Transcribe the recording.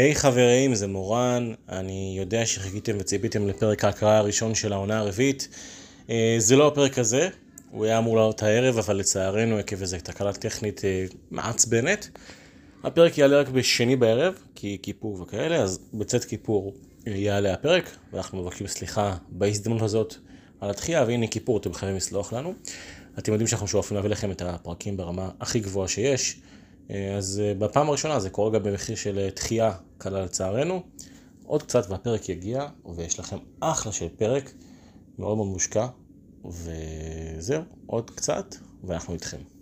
היי hey, חברים, זה מורן, אני יודע שחיכיתם וציפיתם לפרק ההקראה הראשון של העונה הרביעית. אה, זה לא הפרק הזה, הוא היה אמור לעלות הערב, אבל לצערנו עקב איזו תקלה טכנית אה, מעצבנת. הפרק יעלה רק בשני בערב, כי כיפור וכאלה, אז בצאת כיפור יעלה הפרק, ואנחנו מבקשים סליחה בהזדמנות הזאת על התחייה, והנה כיפור, אתם חייבים לסלוח לנו. אתם יודעים שאנחנו שואפים להביא לכם את הפרקים ברמה הכי גבוהה שיש. אה, אז אה, בפעם הראשונה זה קורה גם במחיר של אה, דחייה קלה לצערנו. עוד קצת והפרק יגיע, ויש לכם אחלה של פרק, מאוד מאוד מושקע, וזהו, עוד קצת, ואנחנו איתכם.